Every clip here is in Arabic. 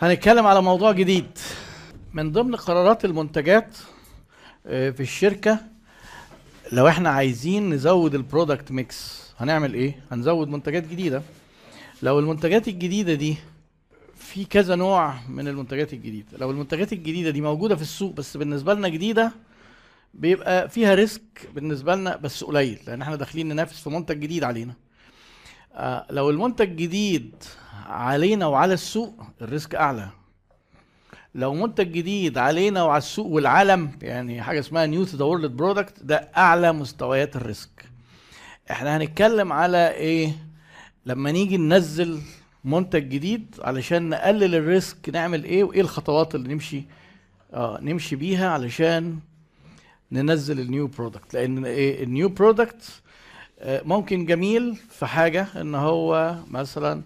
هنتكلم على موضوع جديد. من ضمن قرارات المنتجات آه، في الشركة لو إحنا عايزين نزود ال product mix هنعمل إيه؟ هنزود منتجات جديدة. لو المنتجات الجديدة دي في كذا نوع من المنتجات الجديدة. لو المنتجات الجديدة دي موجودة في السوق بس بالنسبة لنا جديدة بيبقى فيها risk بالنسبة لنا بس قليل لأن إحنا داخلين ننافس في منتج جديد علينا. لو المنتج جديد علينا وعلى السوق ال risk أعلى. لو منتج جديد علينا وعلى السوق والعالم يعني حاجة اسمها new to the world product ده أعلى مستويات ال risk. إحنا هنتكلم على إيه؟ لما نيجي ننزل منتج جديد علشان نقلل ال risk نعمل إيه؟ وإيه الخطوات اللي نمشي آه نمشي بيها علشان ننزل ال new product لأن إيه؟ ال new product ممكن جميل في حاجة إن هو مثلا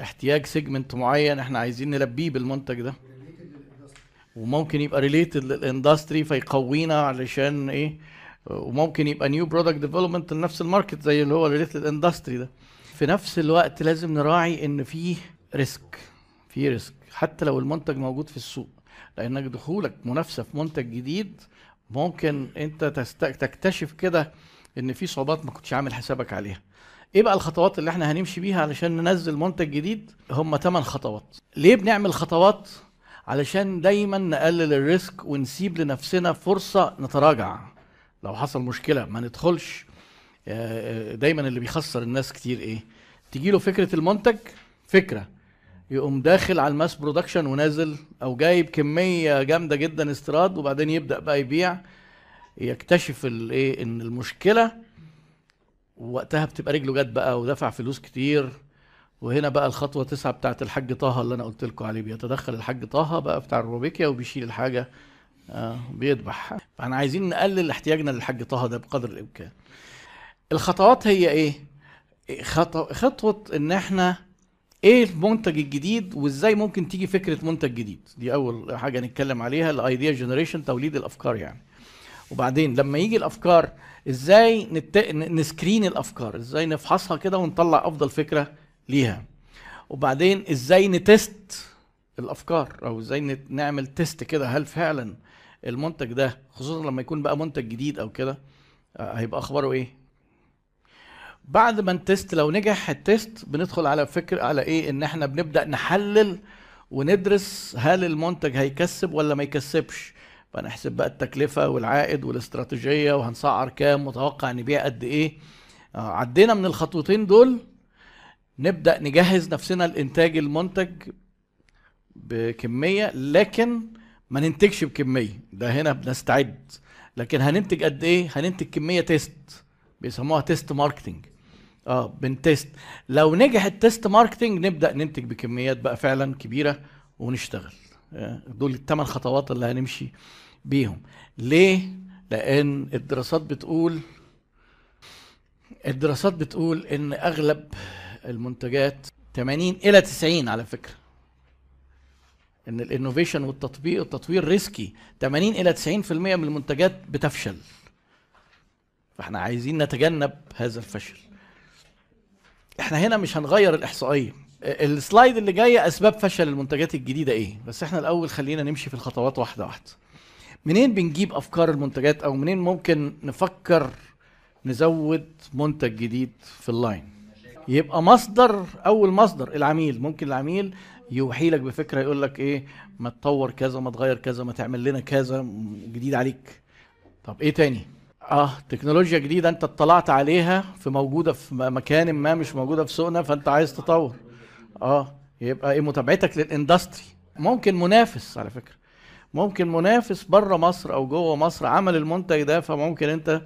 احتياج segment معين إحنا عايزين نلبيه بالمنتج ده وممكن يبقى related لل industry فيقوينا علشان إيه وممكن يبقى new product development لنفس ال market زي اللي هو related لل industry ده في نفس الوقت لازم نراعي إن في risk في risk حتى لو المنتج موجود في السوق لأنك دخولك منافسة في منتج جديد ممكن أنت. تكتشف كده إن في صعوبات ما كنتش عامل حسابك عليها. إيه بقى الخطوات اللي إحنا هنمشي بيها علشان ننزل منتج جديد؟ هم 8 خطوات. ليه بنعمل خطوات؟ علشان دايما نقلل ال risk ونسيب لنفسنا فرصة نتراجع. لو حصل مشكلة ما ندخلش. دايما اللي بيخسر الناس كتير إيه؟ تجي له فكرة المنتج؟ فكرة. يقوم داخل على ال mass production ونازل أو جايب كمية جامدة جدا استيراد وبعدين يبدأ بقى يبيع. يكتشف الإيه إن المشكلة وقتها بتبقى رجله جت بقى ودفع فلوس كتير. وهنا بقى الخطوة تسعه بتاعت الحاج طه اللي أنا قلت لكم عليه بيتدخل الحاج طه بقى بتاع الروبيكيا وبيشيل الحاجة آه بيذبح فإحنا عايزين نقلل احتياجنا للحاج طه ده بقدر الإمكان. الخطوات هي إيه؟ خطوة إن إحنا إيه المنتج الجديد وإزاي ممكن تيجي فكرة منتج جديد. دي أول حاجة نتكلم عليها ال idea generation توليد الأفكار يعني. وبعدين لما يجي الأفكار إزاي نت... ن screen الأفكار؟ إزاي نفحصها كده ونطلع أفضل فكرة ليها؟ وبعدين إزاي ن test الأفكار؟ أو إزاي نعمل test كده هل فعلا المنتج ده خصوصا لما يكون بقى منتج جديد أو كده هيبقى أخباره إيه؟ بعد ما نتست لو نجح التست بندخل على فكر على إيه؟ إن إحنا بنبدأ نحلل وندرس هل المنتج هيكسب ولا ما يكسبش. فنحسب بقى التكلفة والعائد والاستراتيجية وهنسعر كام متوقع نبيع قد إيه. آه عدينا من الخطوتين دول. نبدأ نجهز نفسنا لإنتاج المنتج بكمية لكن ما ننتجش بكمية. ده هنا بنستعد. لكن هننتج قد إيه؟ هننتج كمية test. بيسموها test marketing آه بن test لو نجح ال test marketing نبدأ ننتج بكميات بقى فعلا كبيرة ونشتغل. دول الثمان خطوات اللي هنمشي بيهم. ليه؟ لأن الدراسات بتقول الدراسات بتقول إن أغلب المنتجات 80 إلى 90 على فكرة. إن ال innovation والتطبيق التطوير risky. 80 إلى 90% من المنتجات بتفشل. فإحنا عايزين نتجنب هذا الفشل. إحنا هنا مش هنغير الإحصائية. ال slide اللي جاية أسباب فشل المنتجات الجديدة إيه؟ بس إحنا الأول خلينا نمشي في الخطوات واحدة واحدة. منين بنجيب أفكار المنتجات أو منين ممكن نفكر نزود منتج جديد في ال line؟ يبقى مصدر أول مصدر العميل. ممكن العميل يوحي لك بفكرة يقول لك إيه؟ ما تطور كذا ما تغير كذا ما تعمل لنا كذا جديد عليك. طب إيه تاني؟ آه تكنولوجيا جديدة أنت اطلعت عليها في موجودة في مكان ما مش موجودة في سوقنا فأنت عايز تطور. آه يبقى إيه متابعتك للإندستري. ممكن منافس على فكرة. ممكن منافس بره مصر أو جوه مصر عمل المنتج ده فممكن أنت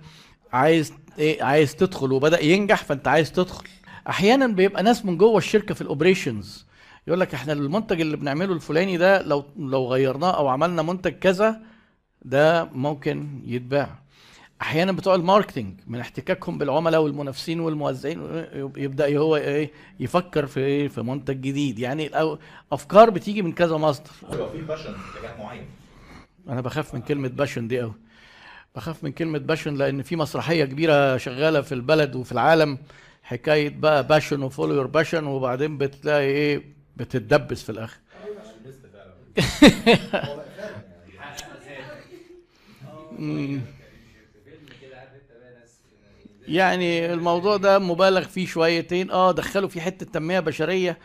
عايز إيه عايز تدخل وبدأ ينجح فأنت عايز تدخل. أحيانا بيبقى ناس من جوه الشركة في ال operations يقول لك إحنا المنتج اللي بنعمله الفلاني ده لو لو غيرناه أو عملنا منتج كذا ده ممكن يتباع. أحيانا بتوع ال marketing من احتكاكهم بالعملاء والمنافسين والموزعين يبدأ هو إيه يفكر في إيه في منتج جديد. يعني أفكار بتيجي من كذا مصدر. يبقى في passion اتجاه معين. أنا بخاف من كلمة passion دي قوي بخاف من كلمة passion لأن في مسرحية كبيرة شغالة في البلد وفي العالم حكاية بقى passion و follow your passion وبعدين بتلاقي إيه بتتدبس في الآخر. يعني الموضوع ده مبالغ فيه شويتين. آه دخلوا فيه حتة تنمية بشرية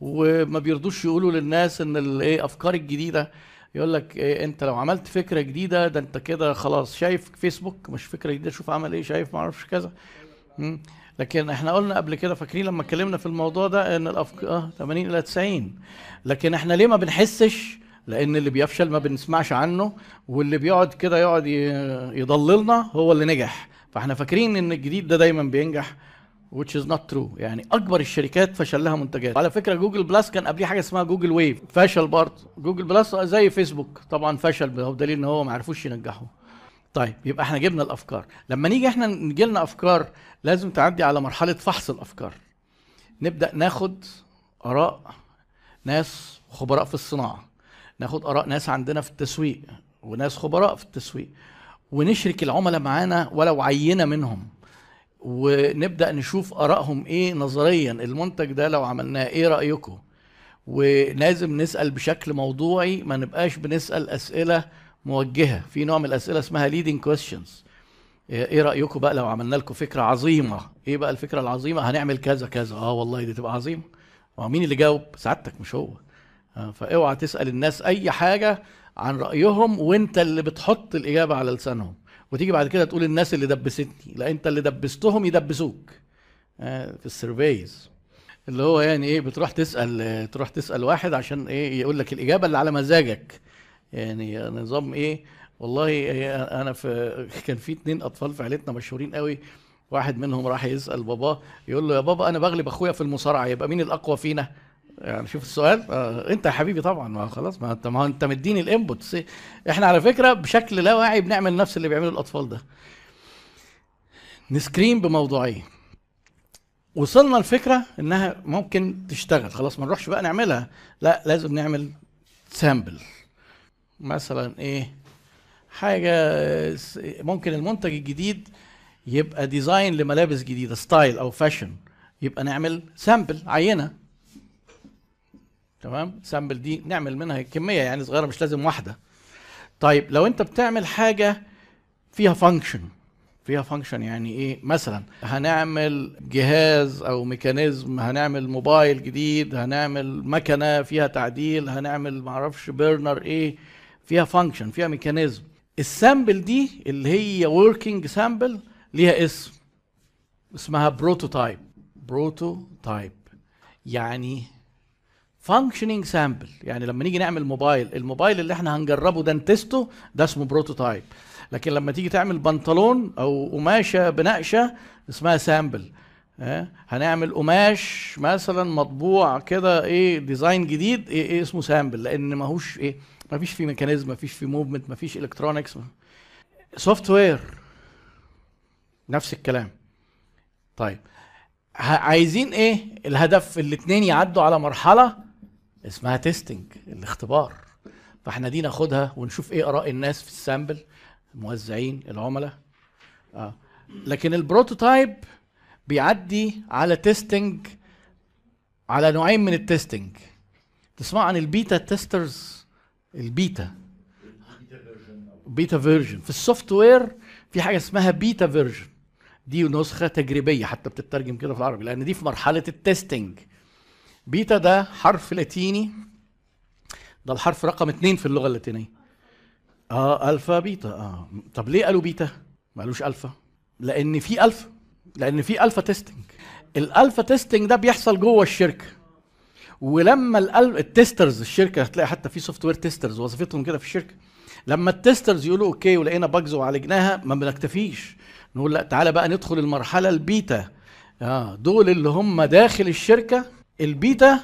وما بيرضوش يقولوا للناس إن الايه أفكار الجديدة. يقول لك إيه أنت لو عملت فكرة جديدة ده أنت كده خلاص شايف فيسبوك مش فكرة جديدة شوف عمل إيه شايف ما أعرفش كذا. لكن إحنا قلنا قبل كده فاكرين لما اتكلمنا في الموضوع ده إن الافكار آه 80 إلى 90 لكن إحنا ليه ما بنحسش؟ لأن اللي بيفشل ما بنسمعش عنه واللي بيقعد كده يقعد يضللنا هو اللي نجح. فاحنا فاكرين إن الجديد ده دايما بينجح which is not true. يعني أكبر الشركات فشل لها منتجات. على فكرة جوجل بلس كان قبليه حاجة اسمها جوجل ويف. فشل برضه. جوجل بلس زي فيسبوك. طبعا فشل هو دليل إن هو ما عرفوش ينجحوا. طيب يبقى إحنا جبنا الأفكار. لما نيجي إحنا نجي لنا أفكار لازم تعدي على مرحلة فحص الأفكار. نبدأ ناخد آراء ناس خبراء في الصناعة. ناخد آراء ناس عندنا في التسويق وناس خبراء في التسويق. ونشرك العملاء معانا ولو عينة منهم. ونبدأ نشوف آرائهم إيه نظريا. المنتج ده لو عملناه إيه رأيكم؟ ولازم نسأل بشكل موضوعي ما نبقاش بنسأل أسئلة موجهة. في نوع من الأسئلة اسمها leading questions. إيه رأيكم بقى لو عملنا لكم فكرة عظيمة؟ إيه بقى الفكرة العظيمة؟ هنعمل كذا كذا. آه والله دي تبقى عظيمة. هو مين اللي جاوب؟ سعادتك مش هو. آه، فاوعى تسأل الناس أي حاجة عن رأيهم وانت اللي بتحط الإجابة على لسانهم. وتيجي بعد كده تقول الناس اللي دبستني لا انت اللي دبستهم يدبسوك. آه، في السيرفيز. اللي هو يعني إيه بتروح تسأل آه، تروح تسأل واحد عشان إيه يقول لك الإجابة اللي على مزاجك. يعني نظام إيه والله إيه أنا في كان في اتنين أطفال في عيلتنا مشهورين قوي. واحد منهم راح يسأل باباه يقول له يا بابا أنا بغلب أخويا في المصارعة يبقى مين الأقوى فينا؟ يعني شوف السؤال آه انت يا حبيبي طبعا ما خلاص ما انت ما انت مديني الإنبوت. إحنا على فكرة بشكل لا واعي بنعمل نفس اللي بيعمله الأطفال ده. نسكرين بموضوعيه وصلنا لفكره إنها ممكن تشتغل. خلاص ما نروحش بقى نعملها. لا لازم نعمل sample مثلا إيه؟ حاجة ممكن المنتج الجديد يبقى design لملابس جديدة style أو fashion يبقى نعمل sample عينة. تمام؟ sample دي نعمل منها كمية يعني صغيرة مش لازم واحدة. طيب لو انت بتعمل حاجة فيها function فيها function يعني إيه؟ مثلا هنعمل جهاز أو mechanism هنعمل موبايل جديد هنعمل مكنة فيها تعديل هنعمل معرفش burner إيه فيها function فيها mechanism ال sample دي اللي هي working sample ليها اسم اسمها prototype prototype يعني functioning sample يعني لما نيجي نعمل موبايل الموبايل اللي إحنا هنجربه ده ن test ه ده اسمه prototype لكن لما تيجي تعمل بنطلون أو قماشة بنقشة اسمها sample آه هنعمل قماش مثلا مطبوع كده إيه design جديد إيه, إيه اسمه sample لأن ماهوش إيه ما فيش فيه mechanism ما فيش فيه movement ما فيش electronics software نفس الكلام. طيب. عايزين إيه؟ الهدف الاثنين يعدوا على مرحلة اسمها testing الاختبار. فاحنا دي ناخدها ونشوف إيه آراء الناس في ال sample الموزعين العملاء. آه. لكن ال prototype بيعدي على testing على نوعين من ال testing تسمع عن ال beta testers ال beta. beta version في ال software في حاجة اسمها beta version دي نسخة تجريبية حتى بتترجم كده في العربي لأن دي في مرحلة ال testing beta ده حرف لاتيني. ده الحرف رقم اتنين في اللغة اللاتينية. آه alpha beta. آه. طب ليه قالوا بيتا؟ ما قالوش ألفا. لأن في الفا لأن في alpha testing ال alpha testing ده بيحصل جوه الشركة. ولما. ال testers الشركة هتلاقي حتى في software testers وظيفتهم كده في الشركة. لما ال testers يقولوا okay ولقينا bugs وعالجناها ما بنكتفيش. نقول لا تعالى بقى ندخل المرحلة البيتا. آه دول اللي هم داخل الشركة ال beta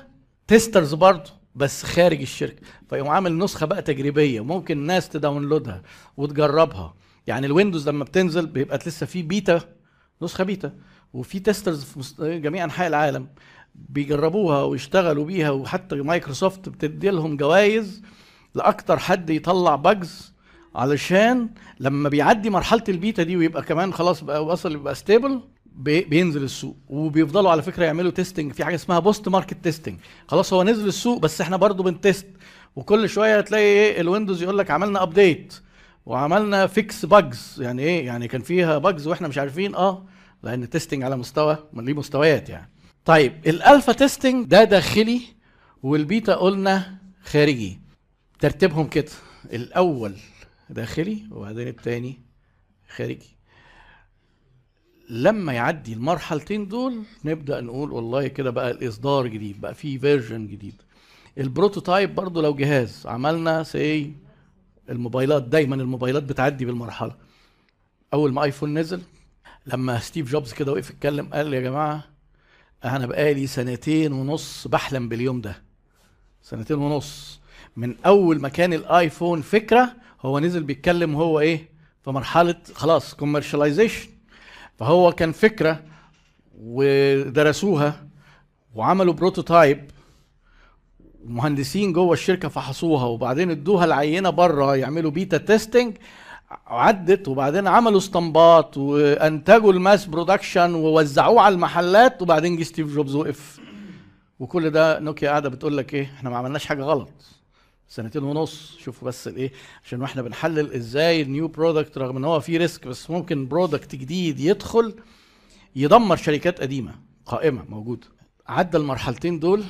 testers برضه بس خارج الشركة. فيقوم عامل نسخة بقى تجريبية ممكن الناس ت download ها وتجربها. يعني الويندوز لما بتنزل بيبقى لسه في بيتا نسخة بيتا. وفي testers في جميع أنحاء العالم بيجربوها ويشتغلوا بيها وحتى مايكروسوفت بتدي لهم جوائز لأكتر حد يطلع bugs علشان لما بيعدي مرحلة البيتا دي ويبقى كمان خلاص بقى وصل يبقى stable بينزل السوق. وبيفضلوا على فكرة يعملوا testing في حاجة اسمها post market testing خلاص هو نزل السوق بس إحنا برضو بن test. وكل شوية تلاقي إيه الويندوز يقول لك عملنا update وعملنا fix bugs يعني إيه؟ يعني كان فيها bugs وإحنا مش عارفين. آه لأن testing على مستوى ليه مستويات يعني. طيب ال alpha testing ده داخلي والبيتا قلنا خارجي. ترتيبهم كده. الأول داخلي وبعدين التاني خارجي. لما يعدي المرحلتين دول نبدأ نقول والله كده بقى الإصدار جديد بقى في version جديد. ال prototype برضو لو جهاز عملنا سي الموبايلات دايما الموبايلات بتعدي بالمرحلة. أول ما ايفون نزل لما ستيف جوبز كده وقف يتكلم قال يا جماعة أنا بقالي سنتين ونص بحلم باليوم ده. سنتين ونص. من أول ما كان الآيفون فكرة هو نزل بيتكلم هو إيه؟ في مرحلة خلاص commercialization فهو كان فكرة ودرسوها وعملوا prototype مهندسين جوه الشركة فحصوها وبعدين ادوها العينه بره يعملوا beta testing عدت وبعدين عملوا اسطمبات وانتجوا ال mass production ووزعوه على المحلات وبعدين جه ستيف جوبز وقف. وكل ده نوكيا قاعدة بتقول لك إيه؟ إحنا ما عملناش حاجة غلط. سنتين ونص. شوفوا بس الايه عشان وإحنا بنحلل إزاي ال new product رغم ان هو فيه risk بس ممكن product جديد يدخل يدمر شركات قديمة قائمة موجودة. عدى المرحلتين دول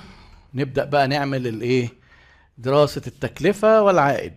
نبدأ بقى نعمل الايه دراسة التكلفة والعائد.